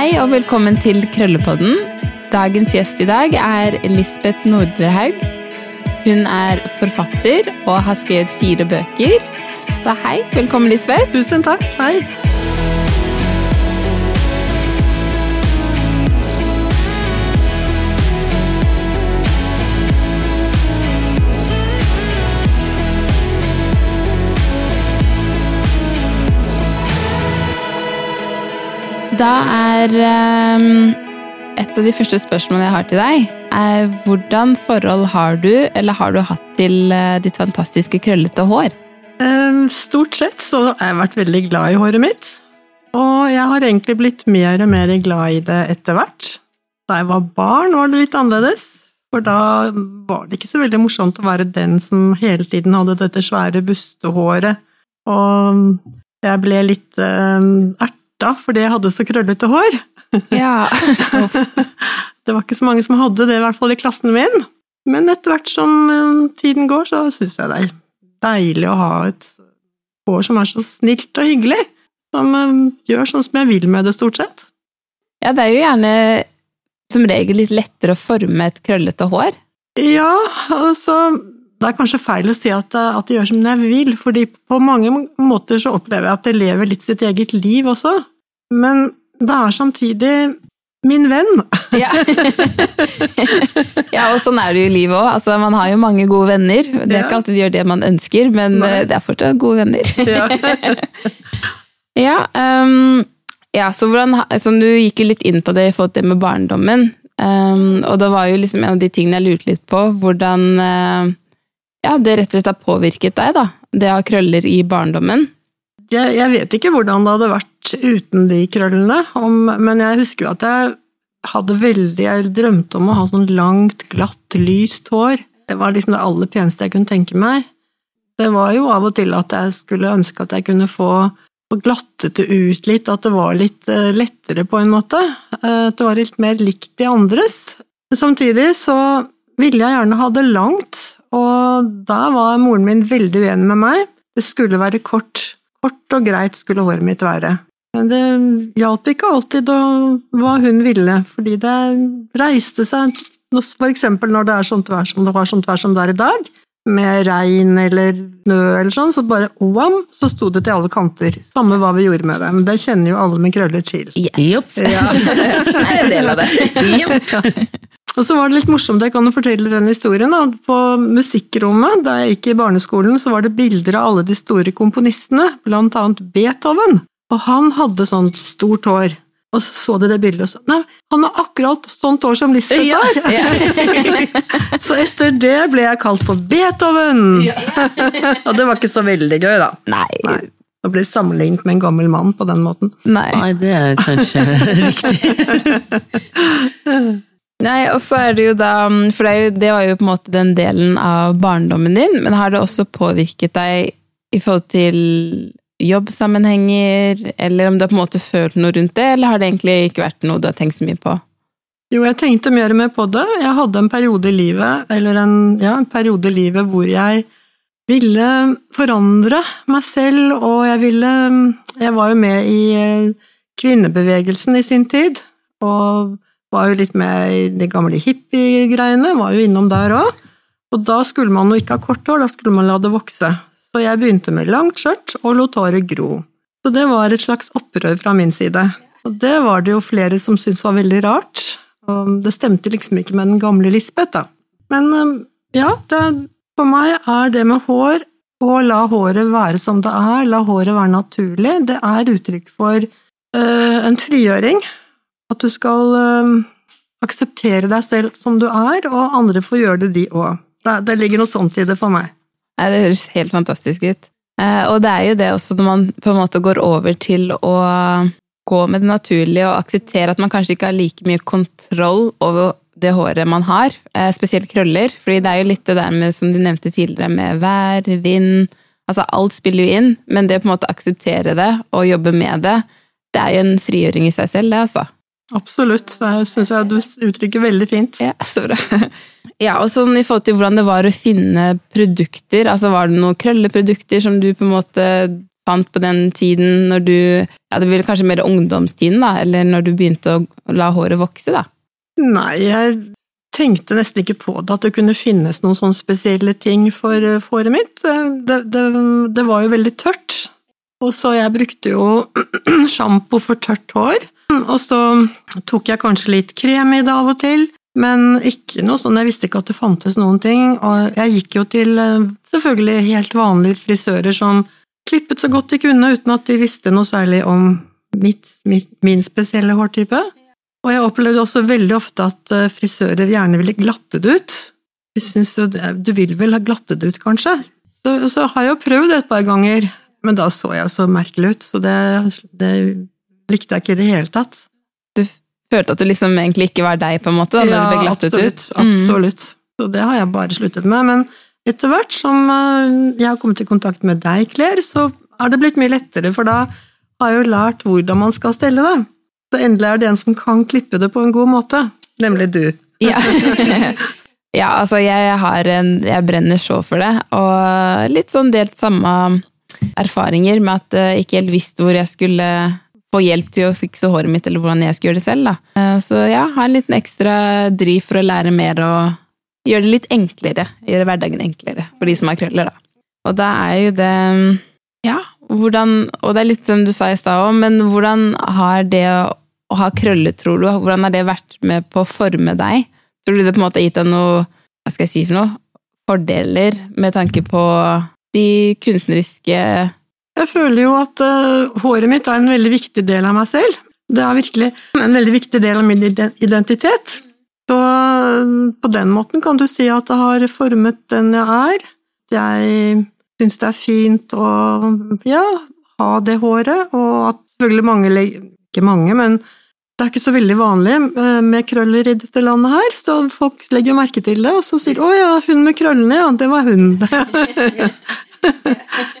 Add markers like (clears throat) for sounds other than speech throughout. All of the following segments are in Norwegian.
Hei og velkommen til Krøllepodden. Dagens gjest i dag er Lisbeth Nordrehaug. Hun er forfatter og har skrevet fire bøker. Da hei, velkommen Lisbeth. Tusen takk. Hei. Da er um, et av de første spørsmålene jeg har til deg, er hvordan forhold har du, eller har du hatt til uh, ditt fantastiske krøllete hår? Um, stort sett så har jeg vært veldig glad i håret mitt. Og jeg har egentlig blitt mer og mer glad i det etter hvert. Da jeg var barn, var det litt annerledes. For da var det ikke så veldig morsomt å være den som hele tiden hadde dette svære bustehåret. Og jeg ble litt um, erta fordi jeg hadde så krøllete hår. Ja. (laughs) det var ikke så mange som hadde det, i hvert fall i klassen min. Men etter hvert som um, tiden går, så syns jeg det er deilig å ha et hår som er så snilt og hyggelig. Som um, gjør sånn som jeg vil med det, stort sett. ja, det er jo gjerne som regel litt lettere å forme et krøllete hår. Ja, altså Det er kanskje feil å si at, uh, at de gjør som jeg vil, fordi på mange måter så opplever jeg at det lever litt sitt eget liv også. Men det er samtidig min venn. (laughs) Ja. ja, og sånn er det jo i livet òg. Altså, man har jo mange gode venner. Det er Ja. ikke alltid de gjør det man ønsker, men Nei. eh, det er fortsatt gode venner. (laughs) Ja. (laughs) ja, ehm, ja, så hvordan, sånn, Du gikk jo litt inn på det i forhold til det med barndommen. Um, og det var jo liksom en av de tingene jeg lurte litt på. Hvordan eh, ja, det rett og slett har påvirket deg, da. Det å ha krøller i barndommen. Jeg, jeg vet ikke hvordan det hadde vært uten de krøllene, om, men jeg husker jo at jeg hadde veldig Jeg drømte om å ha sånn langt, glatt, lyst hår. Det var liksom det aller peneste jeg kunne tenke meg. Det var jo av og til at jeg skulle ønske at jeg kunne få glattet det ut litt, at det var litt eh, lettere på en måte. Eh, At det var litt mer likt de andres. Samtidig så ville jeg gjerne ha det langt, og da var moren min veldig uenig med meg. Det skulle være kort. Kort og greit skulle håret mitt være. Men det hjalp ikke alltid hva hun ville, fordi det reiste seg nå- For eksempel når det er sånt vær som det var sånt vær som det er i dag, med regn eller snø eller sånn, så bare wam, så sto det til alle kanter. Samme hva vi gjorde med det. Men det kjenner jo alle med krøller til. Yes. Ja. (laughs) det er en del av det. (laughs) Og så var det litt morsomt, jeg kan jo fortelle den historien. Da. På musikkrommet da jeg gikk i barneskolen, så var det bilder av alle de store komponistene, blant annet Beethoven. Og han hadde sånt stort hår. Og så så de det bildet og så Nei, han har akkurat sånt hår som Lisbeth Ja. har! Ja. (laughs) Så etter det ble jeg kalt for Beethoven! (laughs) og det var ikke så veldig gøy, da. Nei. Nei. Å bli sammenlignet med en gammel mann på den måten. Nei. Nei, det er kanskje (laughs) riktig. Nei, og så er det jo da For det, jo, det var jo på en måte den delen av barndommen din, men har det også påvirket deg i forhold til jobbsammenhenger, eller om du har på en måte følt noe rundt det, eller har det egentlig ikke vært noe du har tenkt så mye på? Jo, jeg tenkte mer og mer på det. Jeg hadde en periode i livet, eller en, ja, en periode i livet hvor jeg ville forandre meg selv, og jeg ville Jeg var jo med i eh, kvinnebevegelsen i sin tid, og var jo litt med i de gamle hippiegreiene, var jo innom der òg. Og da skulle man jo ikke ha kort hår, da skulle man la det vokse. Så jeg begynte med langt skjørt og lot håret gro. Så det var et slags opprør fra min side. Og det var det jo flere som syntes var veldig rart. Og det stemte liksom ikke med den gamle Lisbeth, da. Men ja, det, for meg er det med hår å la håret være som det er, la håret være naturlig, det er uttrykk for øh, en frigjøring. At du skal øhm, akseptere deg selv som du er, og andre får gjøre det, de òg. Det, det ligger noe sånt i det for meg. Nei, det høres helt fantastisk ut. Eh, og det er jo det også når man på en måte går over til å gå med det naturlige og akseptere at man kanskje ikke har like mye kontroll over det håret man har, eh, spesielt krøller. fordi det er jo litt det der med, som du nevnte tidligere, med vær, vind Altså alt spiller jo inn, men det å på en måte akseptere det og jobbe med det, det er jo en frigjøring i seg selv, det, altså. Absolutt. Det syns jeg du uttrykker veldig fint. Ja, så bra. (laughs) Ja, og sånn i forhold til hvordan det var å finne produkter, altså var det noen krølleprodukter som du på en måte fant på den tiden når du Ja, det blir kanskje mer ungdomstiden, da, eller når du begynte å la håret vokse, da? Nei, jeg tenkte nesten ikke på det, at det kunne finnes noen sånne spesielle ting for eh, håret mitt. Det, det, det var jo veldig tørt, og så jeg brukte jo (clears throat) sjampo for tørt hår. Og så tok jeg kanskje litt krem i det av og til, men ikke noe sånn, jeg visste ikke at det fantes noen ting. Og jeg gikk jo til eh, selvfølgelig helt vanlige frisører som klippet så godt de kunne uten at de visste noe særlig om mitt, mitt, min spesielle hårtype. Og jeg opplevde også veldig ofte at eh, frisører gjerne ville glatte det ut. Jeg synes jo, Du vil vel ha glattet det ut, kanskje? Så, så, har jeg jo prøvd det et par ganger, men da så jeg så merkelig ut, så det, det likte jeg ikke i det hele tatt. Du følte at du liksom egentlig ikke var deg, på en måte, da, når ja, du ble glattet absolutt, ut? Mm. Absolutt. Så det har jeg bare sluttet med. Men etter hvert som eh, jeg har kommet i kontakt med deg, Claire, så har det blitt mye lettere, for da har jeg jo lært hvordan man skal stelle det. Så endelig er det en som kan klippe det på en god måte, nemlig du. Ja, (laughs) ja altså jeg har en Jeg brenner så for det, og litt sånn delt samme erfaringer med at jeg ikke helt visste hvor jeg skulle få hjelp til å fikse håret mitt, eller hvordan jeg skulle gjøre det selv. Da. Eh, så ja, ha en liten ekstra driv for å lære mer og gjøre det litt enklere. Gjøre hverdagen enklere for de som har krøller, da. Og da er jo det Ja, hvordan Og det er litt som du sa i stad òg, men hvordan har det å, å ha krøller, tror du, hvordan har det vært med på å forme deg? Tror du det på en måte har gitt deg noe Hva skal jeg si for noe? Fordeler med tanke på de kunstneriske Jeg føler jo at uh, håret mitt er en veldig viktig del av meg selv. Det er virkelig en veldig viktig del av min identitet. Så på den måten kan du si at det har formet den jeg er. Jeg syns det er fint å ja, ha det håret, og at selvfølgelig mange Ikke mange, men det er ikke så veldig vanlig eh, med krøller i dette landet her, så folk legger merke til det, og så sier de 'Å ja, hun med krøllene, ja, det var hun'.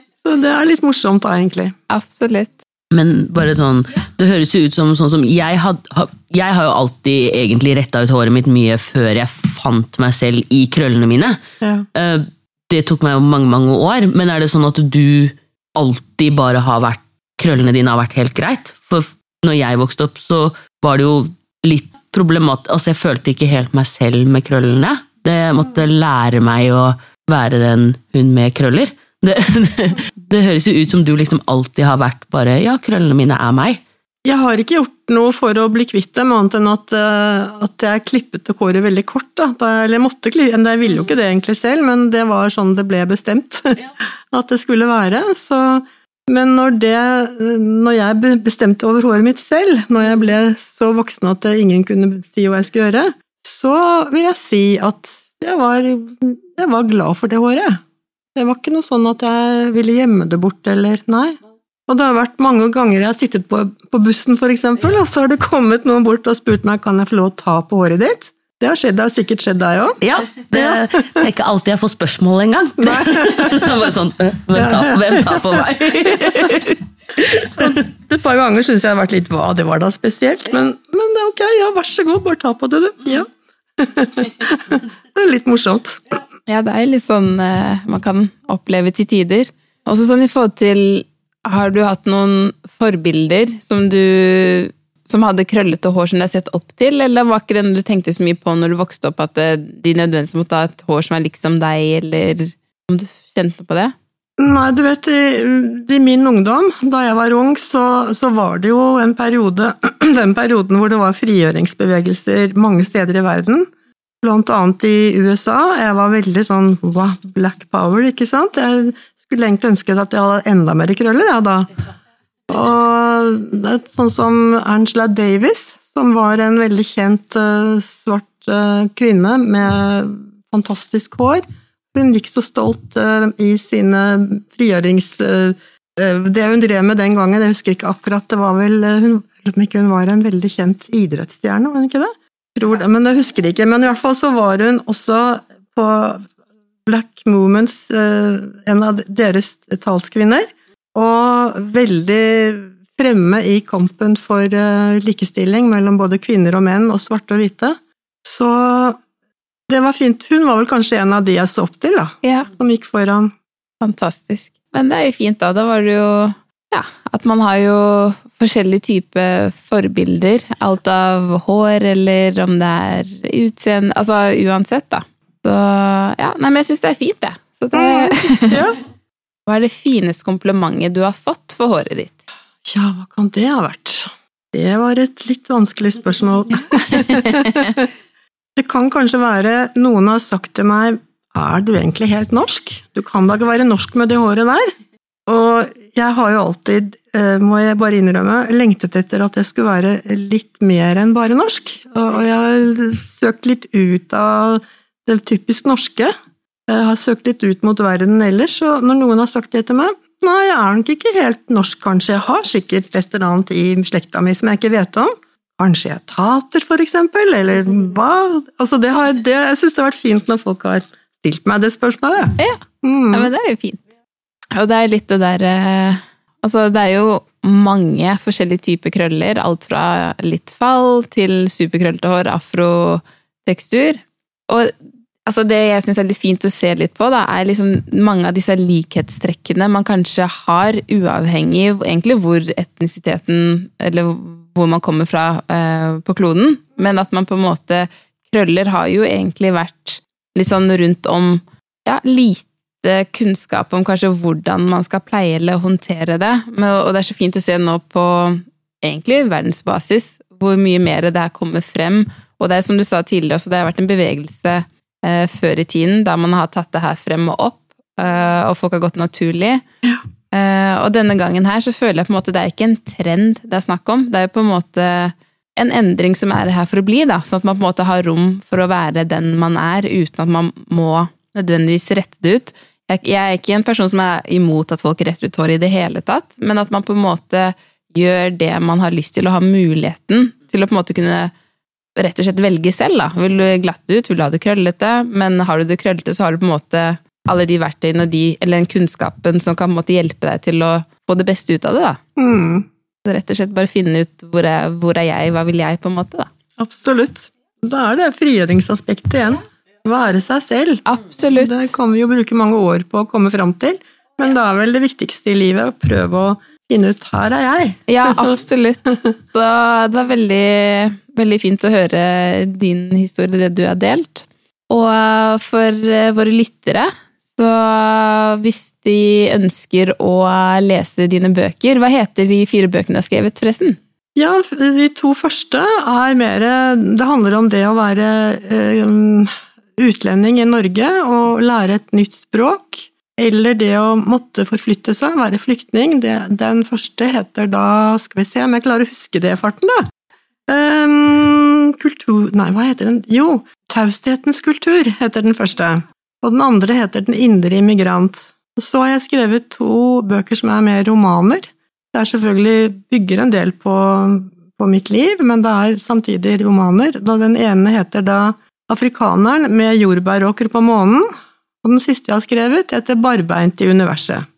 (laughs) (laughs) så det er litt morsomt da, egentlig. Absolutt. Men bare sånn, det høres jo ut som sånn som jeg, had, jeg har jo alltid egentlig retta ut håret mitt mye før jeg fant meg selv i krøllene mine. Ja. Eh, det tok meg jo mange, mange år, men er det sånn at du alltid bare har vært Krøllene dine har vært helt greit? For når jeg vokste opp, så var det jo litt problematisk Altså, jeg følte ikke helt meg selv med krøllene. Det måtte lære meg å være den hun med krøller. Det, det, det høres jo ut som du liksom alltid har vært bare Ja, krøllene mine er meg. Jeg har ikke gjort noe for å bli kvitt dem, annet enn at, uh, at jeg klippet håret veldig kort. Da, eller jeg måtte klippe, jeg ville jo ikke det egentlig selv, men det var sånn det ble bestemt (laughs) at det skulle være. Så, men når, det, når jeg bestemte over håret mitt selv, når jeg ble så voksen at ingen kunne si hva jeg skulle gjøre, så vil jeg si at jeg var, jeg var glad for det håret. Det var ikke noe sånn at jeg ville gjemme det bort, eller nei. Og det har vært mange ganger jeg har sittet på, på bussen, for eksempel, og så har det kommet noen bort og spurt meg kan jeg få lov å ta på håret ditt. Det har skjedd, det har sikkert skjedd deg òg. Ja, det, det, er ikke alltid jeg får spørsmål engang. (laughs) det bare sånn Hvem tar, hvem tar på meg? (laughs) Et par ganger syns jeg har vært litt hva det var da spesielt, men, men det er ok, ja, vær så god, bare ta på det, du. Ja. (laughs) det er litt morsomt. Ja, det er litt sånn eh, man kan oppleve til tider. Også sånn i forhold til Har du hatt noen forbilder som du som hadde krøllete hår som du har sett opp til, eller var ikke det du tenkte så mye på når du vokste opp, at eh, de nødvendigvis måtte ha et hår som er liksom deg, eller om du kjente noe på det? Nei, du vet, i, min ungdom, da jeg var ung, så, så, var det jo en periode (clears throat) Den perioden hvor det var frigjøringsbevegelser mange steder i verden. Blant annet i USA. Jeg var veldig sånn wow, black power, ikke sant? Jeg skulle egentlig ønske at jeg hadde enda mer krøller, jeg, ja, da. Og det er sånn som Angela Davis, som var en veldig kjent uh, svart uh, kvinne med fantastisk hår. Hun gikk så stolt uh, i sine frigjørings... det hun drev med den gangen, jeg husker ikke akkurat, det var vel hun, hun var en veldig kjent idrettsstjerne, var hun ikke det? Tror det, men jeg husker ikke. Men i hvert fall så var hun også på Black Movements, en av deres talskvinner og veldig fremme i kampen for eh, likestilling mellom både kvinner og menn, og svarte og hvite. Så det var fint. Hun var vel kanskje en av de jeg så opp til, da, ja. som gikk foran. Fantastisk. men det er jo fint, da. Da var det jo ja, at man har jo forskjellige typer forbilder. Alt av hår, eller om det er utseende Altså uansett, da. Så ja, nei, men jeg syns det er fint, det. Så det Ja. (laughs) Hva er det fineste komplimentet du har fått for håret ditt? Ja, hva kan det ha vært? Det var et litt vanskelig spørsmål. (laughs) det kan kanskje være noen har sagt til meg er du egentlig helt norsk? Du kan da ikke være norsk med det håret der? Og jeg har jo alltid, eh, må jeg bare innrømme, lengtet etter at jeg skulle være litt mer enn bare norsk. Og jeg har søkt litt ut av det typisk norske. Jeg har søkt litt ut mot verden ellers, og når noen har sagt det til meg Nei, jeg er nok ikke helt norsk, kanskje. Jeg har sikkert et eller annet i slekta mi som jeg ikke vet om. Kanskje jeg er tater, for eksempel? Eller hva? Altså, det har, det, jeg syns det har vært fint når folk har stilt meg det spørsmålet. Ja, Mm. ja men det er jo fint. Og det er litt det derre Altså, det er jo mange forskjellige typer krøller. Alt fra litt fall til superkrøllete hår, afrotekstur. Og altså, det jeg syns er litt fint å se litt på, da, er liksom mange av disse likhetstrekkene man kanskje har, uavhengig egentlig hvor etnisiteten Eller hvor man kommer fra eh, på kloden, men at man på en måte Krøller har jo egentlig vært litt sånn rundt om ja, lite kunnskap om kanskje hvordan man skal pleie eller håndtere det. Og det er så fint å se nå på egentlig verdensbasis hvor mye mer det her kommer frem. Og det er som du sa tidligere, også, det har vært en bevegelse eh, før i tiden da man har tatt det her frem og opp, eh, og folk har gått naturlig. Eh, og denne gangen her så føler jeg på en måte det er ikke en trend det er snakk om. Det er jo på en måte en endring som er her for å bli, da, sånn at man på en måte har rom for å være den man er, uten at man må nødvendigvis rette det ut. Jeg, er ikke en person som er imot at folk retter ut hår i det hele tatt, men at man på en måte gjør det man har lyst til, og har muligheten til å på en måte kunne rett og slett velge selv. da. Vil du glatte ut, vil du ha det krøllete, men har du det krøllete, så har du på en måte alle de verktøyene og de, eller den kunnskapen som kan på en måte hjelpe deg til å få det beste ut av det. da. Mm. Rett og slett bare finne ut hvor er, hvor er jeg, hva vil jeg, på en måte. da. Absolutt. Da er det frigjøringsaspektet igjen. Være seg selv. Absolutt. Det kan vi jo bruke mange år på å komme fram til, men da er vel det viktigste i livet å prøve å finne ut her er jeg. Ja, (laughs) absolutt. Så det var veldig, veldig fint å høre din historie, det du har delt. Og for eh, våre lyttere, så hvis de ønsker å lese dine bøker, hva heter de fire bøkene du har skrevet, forresten? Ja, de to første er mer Det handler om det å være eh, utlending i Norge og lære et nytt språk. Eller det å måtte forflytte seg, være flyktning. Det, den første heter da Skal vi se om jeg klarer å huske det i farten, da. Um, kultur Nei, hva heter den? Jo, Taushetens kultur heter den første. Og den andre heter Den indre immigrant. Så har jeg skrevet to bøker som er mer romaner. Det er selvfølgelig bygger en del på, på mitt liv, men det er samtidig romaner. Den ene heter da Afrikaneren med jordbæråker på månen, og den siste jeg har skrevet, heter Barbeint i universet.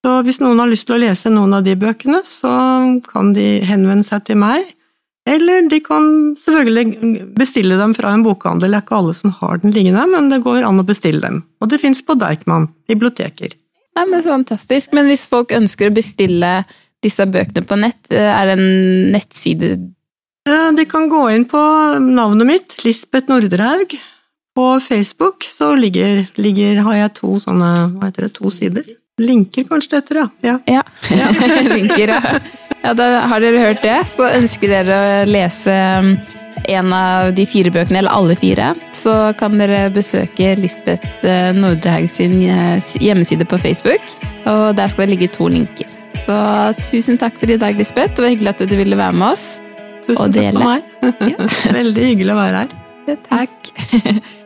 Så hvis noen har lyst til å lese noen av de bøkene, så kan de henvende seg til meg, eller de kan selvfølgelig bestille dem fra en bokhandel. Det er ikke alle som har den liggende, men det går an å bestille dem. Og det fins på Deichman biblioteker. Nei, men Fantastisk. Men hvis folk ønsker å bestille disse bøkene på nett, er det en nettside De kan gå inn på navnet mitt, Lisbeth Nordrehaug. På Facebook så ligger, ligger, har jeg to sånne, hva heter det, to sider. Linker kanskje det heter, ja. ja. Ja. (laughs) Linker, ja. ja. Da har dere hørt det. Så ønsker dere å lese um, en av de fire bøkene, eller alle fire, så kan dere besøke Lisbeth eh, Nordrehaug sin eh, hjemmeside på Facebook. Og der skal det ligge to linker. Så tusen takk for i dag, Lisbeth. Det var hyggelig at du ville være med oss. Tusen takk for meg. (laughs) Veldig hyggelig å være her. Takk. (laughs)